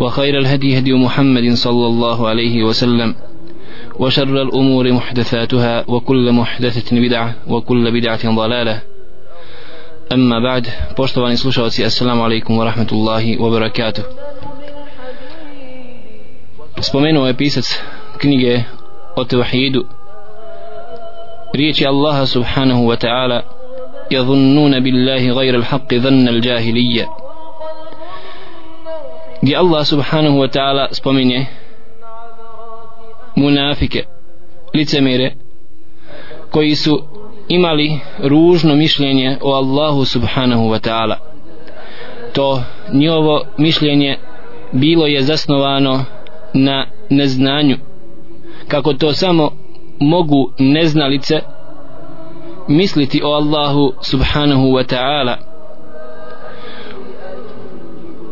وخير الهدي هدي محمد صلى الله عليه وسلم وشر الأمور محدثاتها وكل محدثة بدعة وكل بدعة ضلالة. أما بعد بوشتوان سلوشواتي السلام عليكم ورحمة الله وبركاته Spomenuo je pisac knjige o tevahidu Riječi Allaha يظنون بالله غير الحق ظن الجاهليه gdje Allah subhanahu wa ta'ala spominje munafike licemire koji su imali ružno mišljenje o Allahu subhanahu wa ta'ala. To njovo mišljenje bilo je zasnovano na neznanju. Kako to samo mogu neznalice misliti o Allahu subhanahu wa ta'ala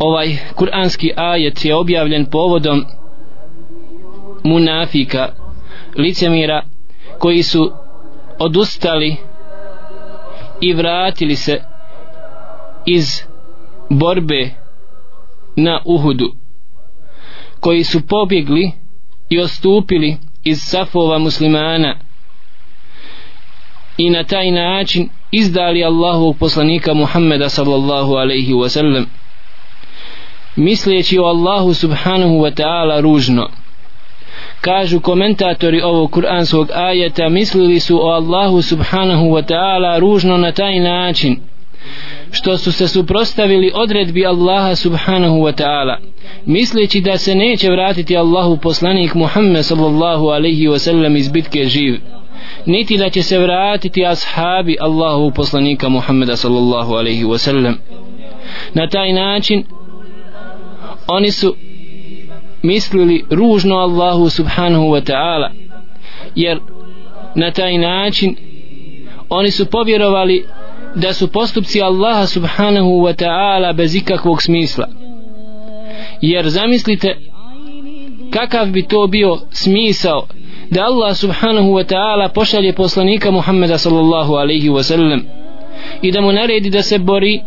ovaj kuranski ajet je objavljen povodom munafika licemira koji su odustali i vratili se iz borbe na Uhudu koji su pobjegli i ostupili iz safova muslimana i na taj način izdali Allahu poslanika Muhammeda sallallahu alaihi wasallam sallam misleći o Allahu subhanahu wa ta'ala ružno. Kažu komentatori ovog kuranskog ajeta mislili su o Allahu subhanahu wa ta'ala ružno na taj način što su se suprostavili odredbi Allaha subhanahu wa ta'ala misleći da se neće vratiti Allahu poslanik Muhammed sallallahu alaihi wa sallam iz bitke živ niti da će se vratiti ashabi Allahu poslanika Muhammeda sallallahu alaihi wa sallam. Na taj način oni su mislili ružno Allahu subhanahu wa ta'ala jer na taj način oni su povjerovali da su postupci Allaha subhanahu wa ta'ala bez ikakvog smisla. Jer zamislite kakav bi to bio smisao da Allah subhanahu wa ta'ala pošalje poslanika Muhammeda sallallahu alaihi wa sallam i da mu naredi da se bori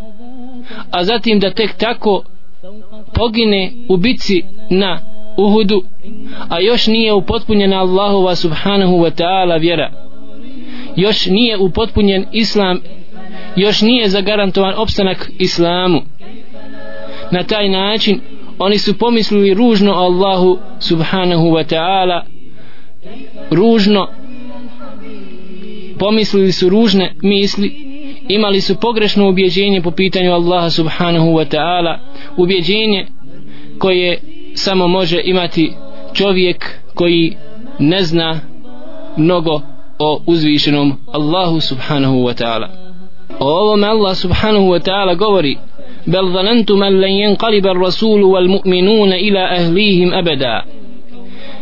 a zatim da tek tako pogine u bici na Uhudu a još nije upotpunjena Allahova subhanahu wa ta'ala vjera. Još nije upotpunjen Islam još nije zagarantovan opstanak Islamu. Na taj način oni su pomislili ružno Allahu subhanahu wa ta'ala ružno pomislili su ružne misli imali su pogrešno ubjeđenje po pitanju Allaha subhanahu wa ta'ala ubjeđenje koje samo može imati čovjek koji ne zna mnogo o uzvišenom Allahu subhanahu wa ta'ala. O ovome Allah subhanahu wa ta'ala govori bel zanantum an lan yanqaliba ar-rasul wal mu'minuna ila ahlihim abada.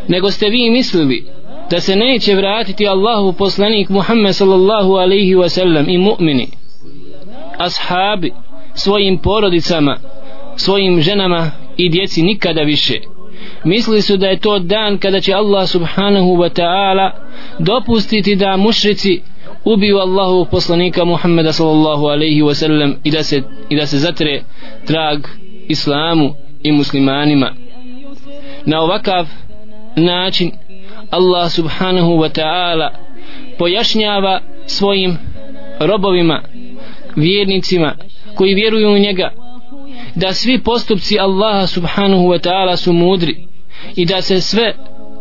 Nego ste vi mislili da se neće vratiti Allahu poslanik Muhammed sallallahu alaihi wa sallam i mu'mini ashabi svojim porodicama svojim ženama i djeci nikada više. Mislili su da je to dan kada će Allah subhanahu wa ta'ala dopustiti da mušrici ubiju Allahu poslanika Muhammeda sallallahu alaihi wa sallam i da se, i da se zatre trag islamu i muslimanima. Na ovakav način Allah subhanahu wa ta'ala pojašnjava svojim robovima vjernicima koji vjeruju u njega da svi postupci Allaha subhanahu wa ta'ala su mudri i da se sve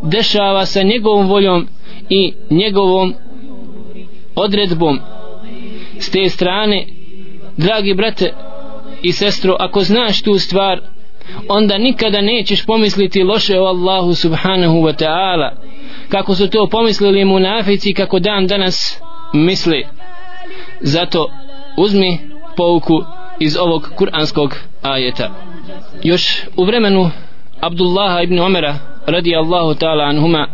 dešava sa njegovom voljom i njegovom odredbom. S te strane dragi brate i sestro ako znaš tu stvar onda nikada nećeš pomisliti loše o Allahu subhanahu wa ta'ala kako su to pomislili munafici kako dan danas misle zato uzmi pouku iz ovog kuranskog ajeta. Još u vremenu Abdullaha ibn Omera radi Allahu ta'ala anhuma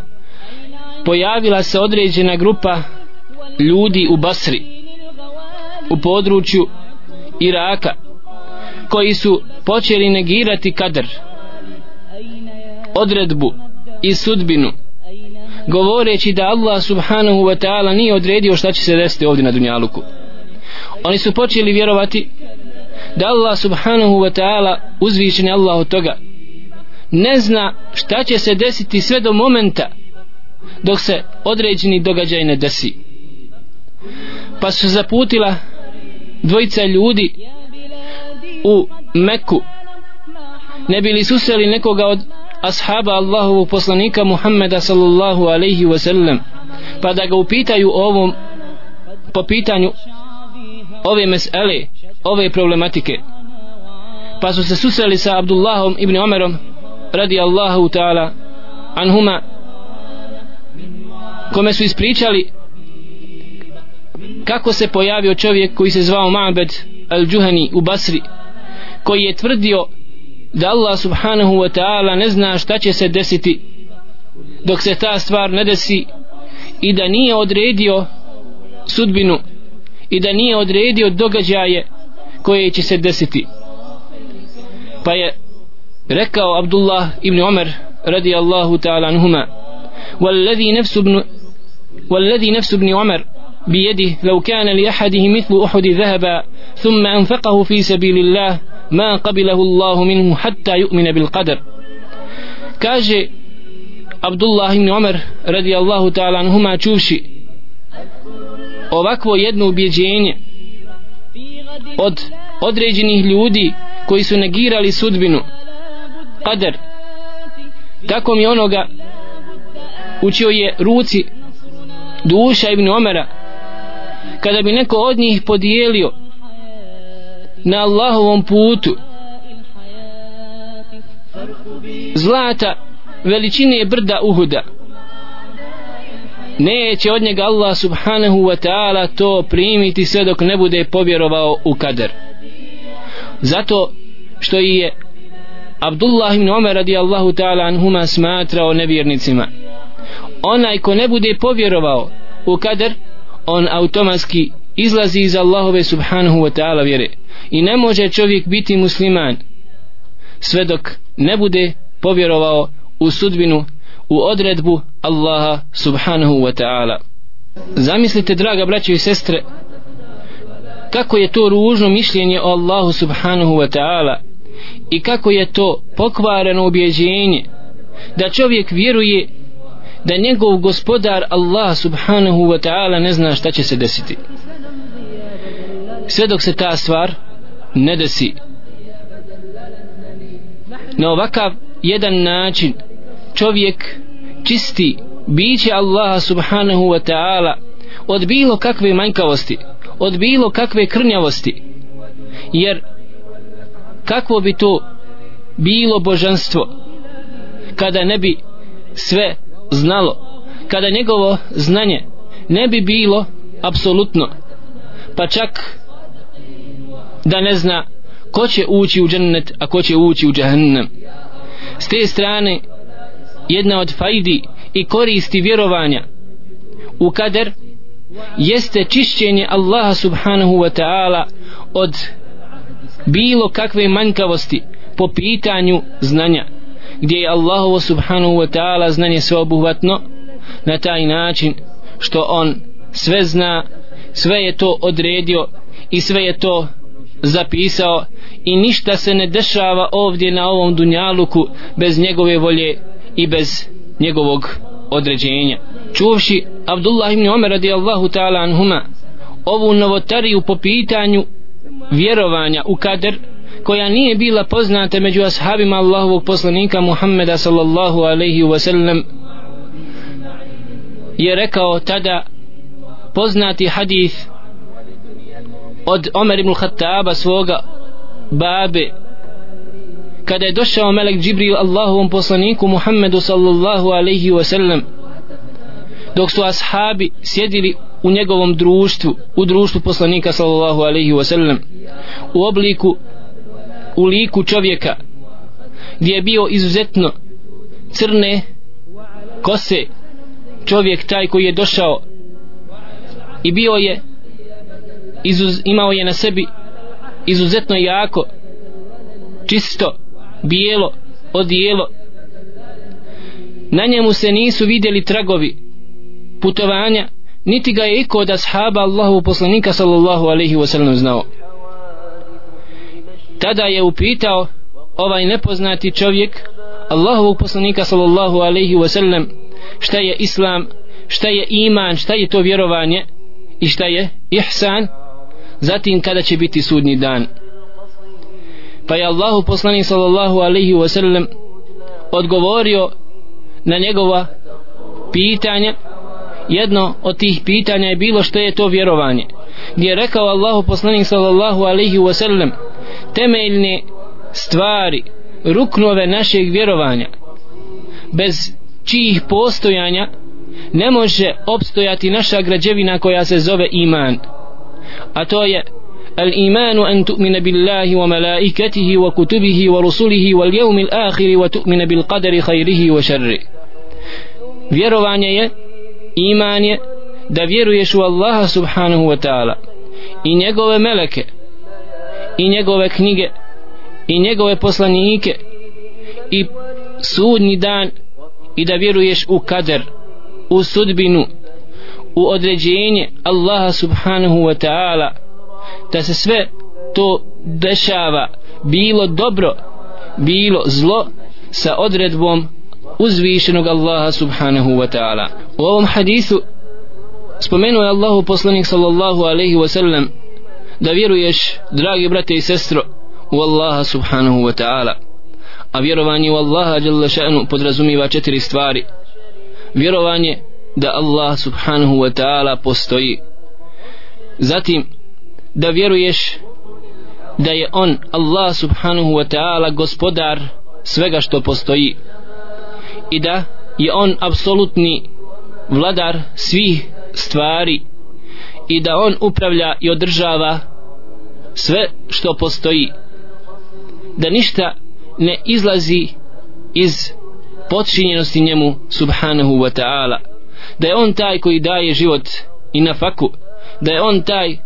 pojavila se određena grupa ljudi u Basri u području Iraka koji su počeli negirati kadr odredbu i sudbinu govoreći da Allah subhanahu wa ta'ala nije odredio šta će se desiti ovdje na Dunjaluku. Oni su počeli vjerovati da Allah subhanahu wa ta'ala uzvišen je Allah od toga ne zna šta će se desiti sve do momenta dok se određeni događaj ne desi. Pa su zaputila dvojica ljudi u Meku. Ne bili susreli nekoga od ashaba Allahovog poslanika Muhammeda sallallahu alaihi wa sallam pa da ga upitaju o ovom po pitanju ove mesele ove problematike. Pa su se susreli sa Abdullahom ibn Omerom radi Allahu ta'ala anhuma kome su ispričali kako se pojavio čovjek koji se zvao Ma'bed al-Juhani u Basri koji je tvrdio da Allah subhanahu wa ta'ala ne zna šta će se desiti dok se ta stvar ne desi i da nije odredio sudbinu i da nije odredio događaje koje će se desiti pa je rekao Abdullah ibn Umar radi Allahu ta'ala anhuma والذي نفس ابن والذي نفس ابن عمر بيده لو كان لأحده مثل أحد ذهبا ثم أنفقه في سبيل الله ما قبله الله منه حتى يؤمن بالقدر كاجي عبد الله بن عمر رضي الله تعالى عنهما čuvši ovakvo jedno ubjeđenje od određenih ljudi koji su negirali sudbinu. Kader. Tako mi onoga učio je ruci duša ibn Omera. Kada bi neko od njih podijelio na Allahovom putu zlata veličine brda Uhuda neće od njega Allah subhanahu wa ta'ala to primiti sve dok ne bude povjerovao u kader. Zato što je Abdullah ibn Umar radijallahu ta'ala anhuma smatrao nevjernicima. Onaj ko ne bude povjerovao u kader on automatski izlazi iz Allahove subhanahu wa ta'ala vjere. I ne može čovjek biti musliman sve dok ne bude povjerovao u sudbinu u odredbu Allaha subhanahu wa ta'ala. Zamislite draga braćo i sestre kako je to ružno mišljenje o Allahu subhanahu wa ta'ala i kako je to pokvareno objeđenje da čovjek vjeruje da njegov gospodar Allah subhanahu wa ta'ala ne zna šta će se desiti. Sve dok se ta stvar ne desi. Na ovakav jedan način čovjek čisti biće Allaha subhanahu wa ta'ala od bilo kakve manjkavosti od bilo kakve krnjavosti. Jer kakvo bi to bilo božanstvo kada ne bi sve znalo kada njegovo znanje ne bi bilo apsolutno pa čak da ne zna ko će ući u džennet a ko će ući u džahannam s te strane jedna od fajdi i koristi vjerovanja u kader jeste čišćenje Allaha subhanahu wa ta'ala od bilo kakve manjkavosti po pitanju znanja gdje je Allahovo subhanahu wa ta'ala znanje sveobuhvatno na taj način što on sve zna sve je to odredio i sve je to zapisao i ništa se ne dešava ovdje na ovom dunjaluku bez njegove volje i bez njegovog određenja. Čuvši Abdullah ibn Umar radijallahu ta'ala anhuma ovu novotariju po pitanju vjerovanja u kader koja nije bila poznata među ashabima Allahovog poslanika Muhammeda sallallahu alaihi wa sallam je rekao tada poznati hadith od Omer ibn Khattaba svoga babe kada je došao melek Džibril Allahovom poslaniku Muhammedu sallallahu alaihi wa sallam dok su ashabi sjedili u njegovom društvu u društvu poslanika sallallahu alaihi wa sallam u obliku u liku čovjeka gdje je bio izuzetno crne kose čovjek taj koji je došao i bio je izuz, imao je na sebi izuzetno jako čisto bijelo odijelo. Na njemu se nisu vidjeli tragovi putovanja niti ga je iko od ashaba Allahu poslanika sallallahu alaihi wasallam znao. Tada je upitao ovaj nepoznati čovjek Allahovog poslanika sallallahu alaihi wasallam šta je islam šta je iman šta je to vjerovanje i šta je ihsan zatim kada će biti sudni dan pa je Allahu poslanik sallallahu alaihi wasallam odgovorio na njegova pitanja. Jedno od tih pitanja je bilo što je to vjerovanje. Gdje je rekao Allahu poslanik sallallahu alaihi wasallam temeljne stvari ruknove našeg vjerovanja bez čijih postojanja ne može opstojati naša građevina koja se zove iman a to je الإيمان أن تؤمن بالله وملائكته وكتبه ورسله واليوم الآخر وتؤمن بالقدر خيره وشره vjerovanje je iman je da vjeruješ u Allaha subhanahu wa ta'ala i njegove meleke i njegove knjige i njegove poslanike i sudnji dan i da vjeruješ u kader u sudbinu u određenje Allaha subhanahu wa ta'ala da se sve to dešava bilo dobro bilo zlo sa odredbom uzvišenog Allaha subhanahu wa ta'ala. U ovom hadisu spomenuo je Allahu poslanik sallallahu alaihi wa sallam da vjeruješ dragi brate i sestro u Allaha subhanahu wa ta'ala. A vjerovanje u Allaha jalla ša'nu podrazumiva četiri stvari. Vjerovanje da Allah subhanahu wa ta'ala postoji. Zatim da vjeruješ da je on Allah subhanahu wa ta'ala gospodar svega što postoji i da je on apsolutni vladar svih stvari i da on upravlja i održava sve što postoji. Da ništa ne izlazi iz podčinjenosti njemu subhanahu wa ta'ala. Da je on taj koji daje život i na faku da je on taj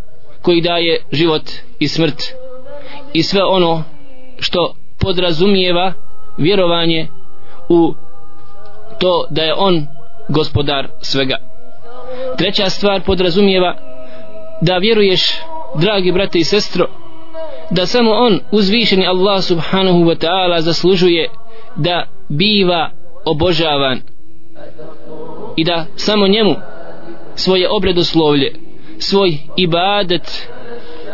koji daje život i smrt i sve ono što podrazumijeva vjerovanje u to da je on gospodar svega. Treća stvar podrazumijeva da vjeruješ dragi brate i sestro da samo on uzvišeni Allah subhanahu wa ta'ala zaslužuje da biva obožavan i da samo njemu svoje obredoslovlje svoj ibadet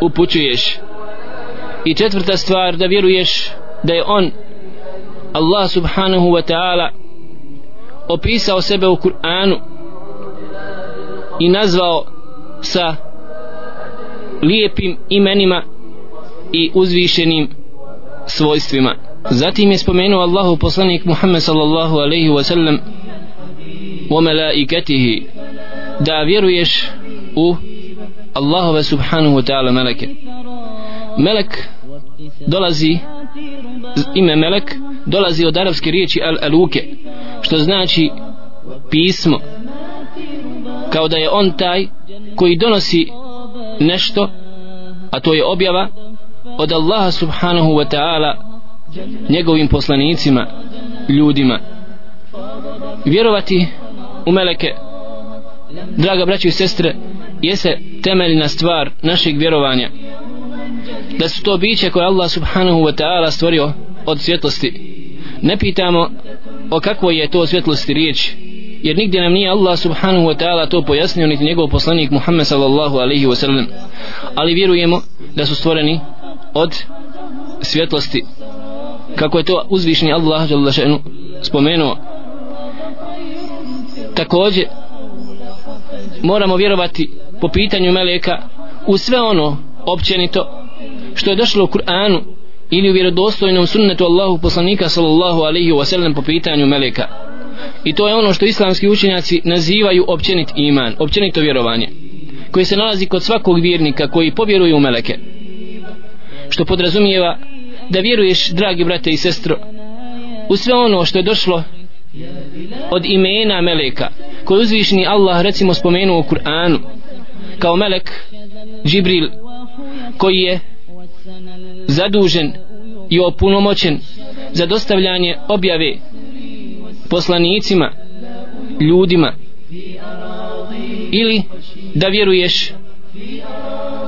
upućuješ. I četvrta stvar da vjeruješ da je on Allah subhanahu wa ta'ala opisao sebe u Kur'anu i nazvao sa lijepim imenima i uzvišenim svojstvima. Zatim je spomenuo Allahu poslanik Muhammed sallallahu alaihi wa sallam o melaiketihi da vjeruješ u Allahove subhanahu wa ta'ala meleke. Melek dolazi ime melek dolazi od arapske riječi al aluke što znači pismo. Kao da je on taj koji donosi nešto a to je objava od Allaha subhanahu wa ta'ala njegovim poslanicima ljudima. Vjerovati u meleke draga braće i sestre jese temeljna stvar našeg vjerovanja. Da su to biće koje Allah subhanahu wa ta'ala stvorio od svjetlosti. Ne pitamo o kakvoj je to svjetlosti riječ jer nigdje nam nije Allah subhanahu wa ta'ala to pojasnio niti njegov poslanik Muhammed sallallahu alaihi wa sallam. Ali vjerujemo da su stvoreni od svjetlosti. Kako je to uzvišni Allah spomenuo. Također moramo vjerovati po pitanju meleka u sve ono općenito što je došlo u Kur'anu ili u vjerodostojnom sunnetu Allahu poslanika sallallahu alaihi wa sallam po pitanju meleka. I to je ono što islamski učenjaci nazivaju općenit iman općenito vjerovanje koje se nalazi kod svakog vjernika koji povjeruje u meleke. Što podrazumijeva da vjeruješ dragi brate i sestro u sve ono što je došlo od imena meleka koji uzvišni Allah recimo spomenuo u Kur'anu kao melek Džibril koji je zadužen i opunomoćen za dostavljanje objave poslanicima ljudima ili da vjeruješ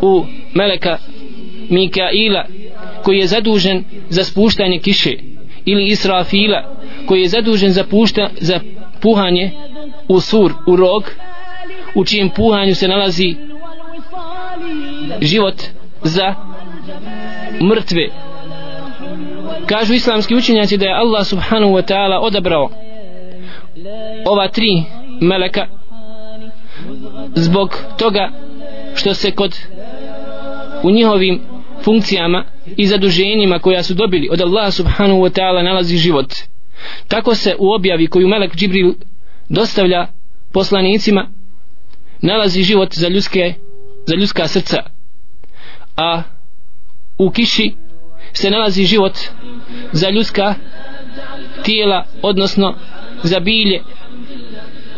u meleka Mikaila koji je zadužen za spuštanje kiše ili Israfila koji je zadužen za, pušta, za puhanje u sur, u rog u čijem puhanju se nalazi život za mrtve. Kažu islamski učenjaci da je Allah subhanahu wa ta'ala odabrao ova tri meleka zbog toga što se kod u njihovim funkcijama i zaduženjima koja su dobili od Allaha subhanahu wa ta'ala nalazi život. Tako se u objavi koju Melek Džibril dostavlja poslanicima nalazi život za ljudske za ljudska srca. A u kiši se nalazi život za ljudska tijela odnosno za bilje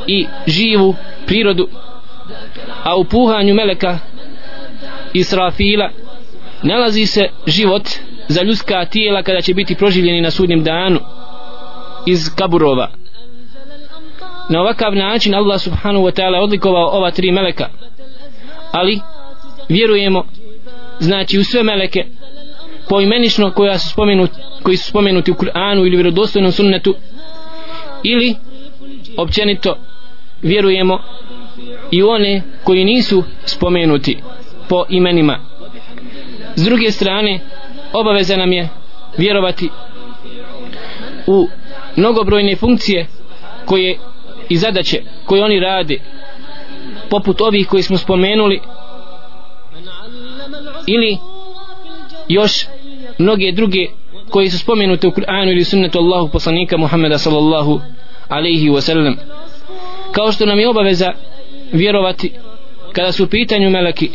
i živu prirodu. A u puhanju meleka Israfila nalazi se život za ljudska tijela kada će biti proživljeni na sudnjem danu iz kaburova na ovakav način Allah subhanahu wa ta'ala odlikovao ova tri meleka. Ali vjerujemo znači u sve meleke poimenično koja su spomenuti, koji su spomenuti u Kur'anu ili vjerodostojnom sunnetu ili općenito vjerujemo i one koji nisu spomenuti po imenima. S druge strane obaveza nam je vjerovati u mnogobrojne funkcije koje i zadaće koje oni rade poput ovih koji smo spomenuli ili još mnoge druge koji su spomenute u Kur'anu ili sunnetu Allahu poslanika Muhammeda sallallahu alaihi wa sallam kao što nam je obaveza vjerovati kada su u pitanju meleki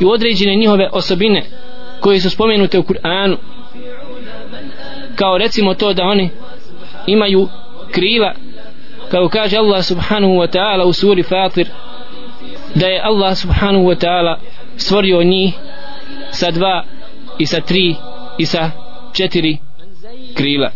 i određene njihove osobine koje su spomenute u Kur'anu kao recimo to da oni imaju krila kao kaže Allah subhanahu wa ta'ala u suri Fatir da je Allah subhanahu wa ta'ala stvorio njih sa dva i sa tri i sa četiri krila.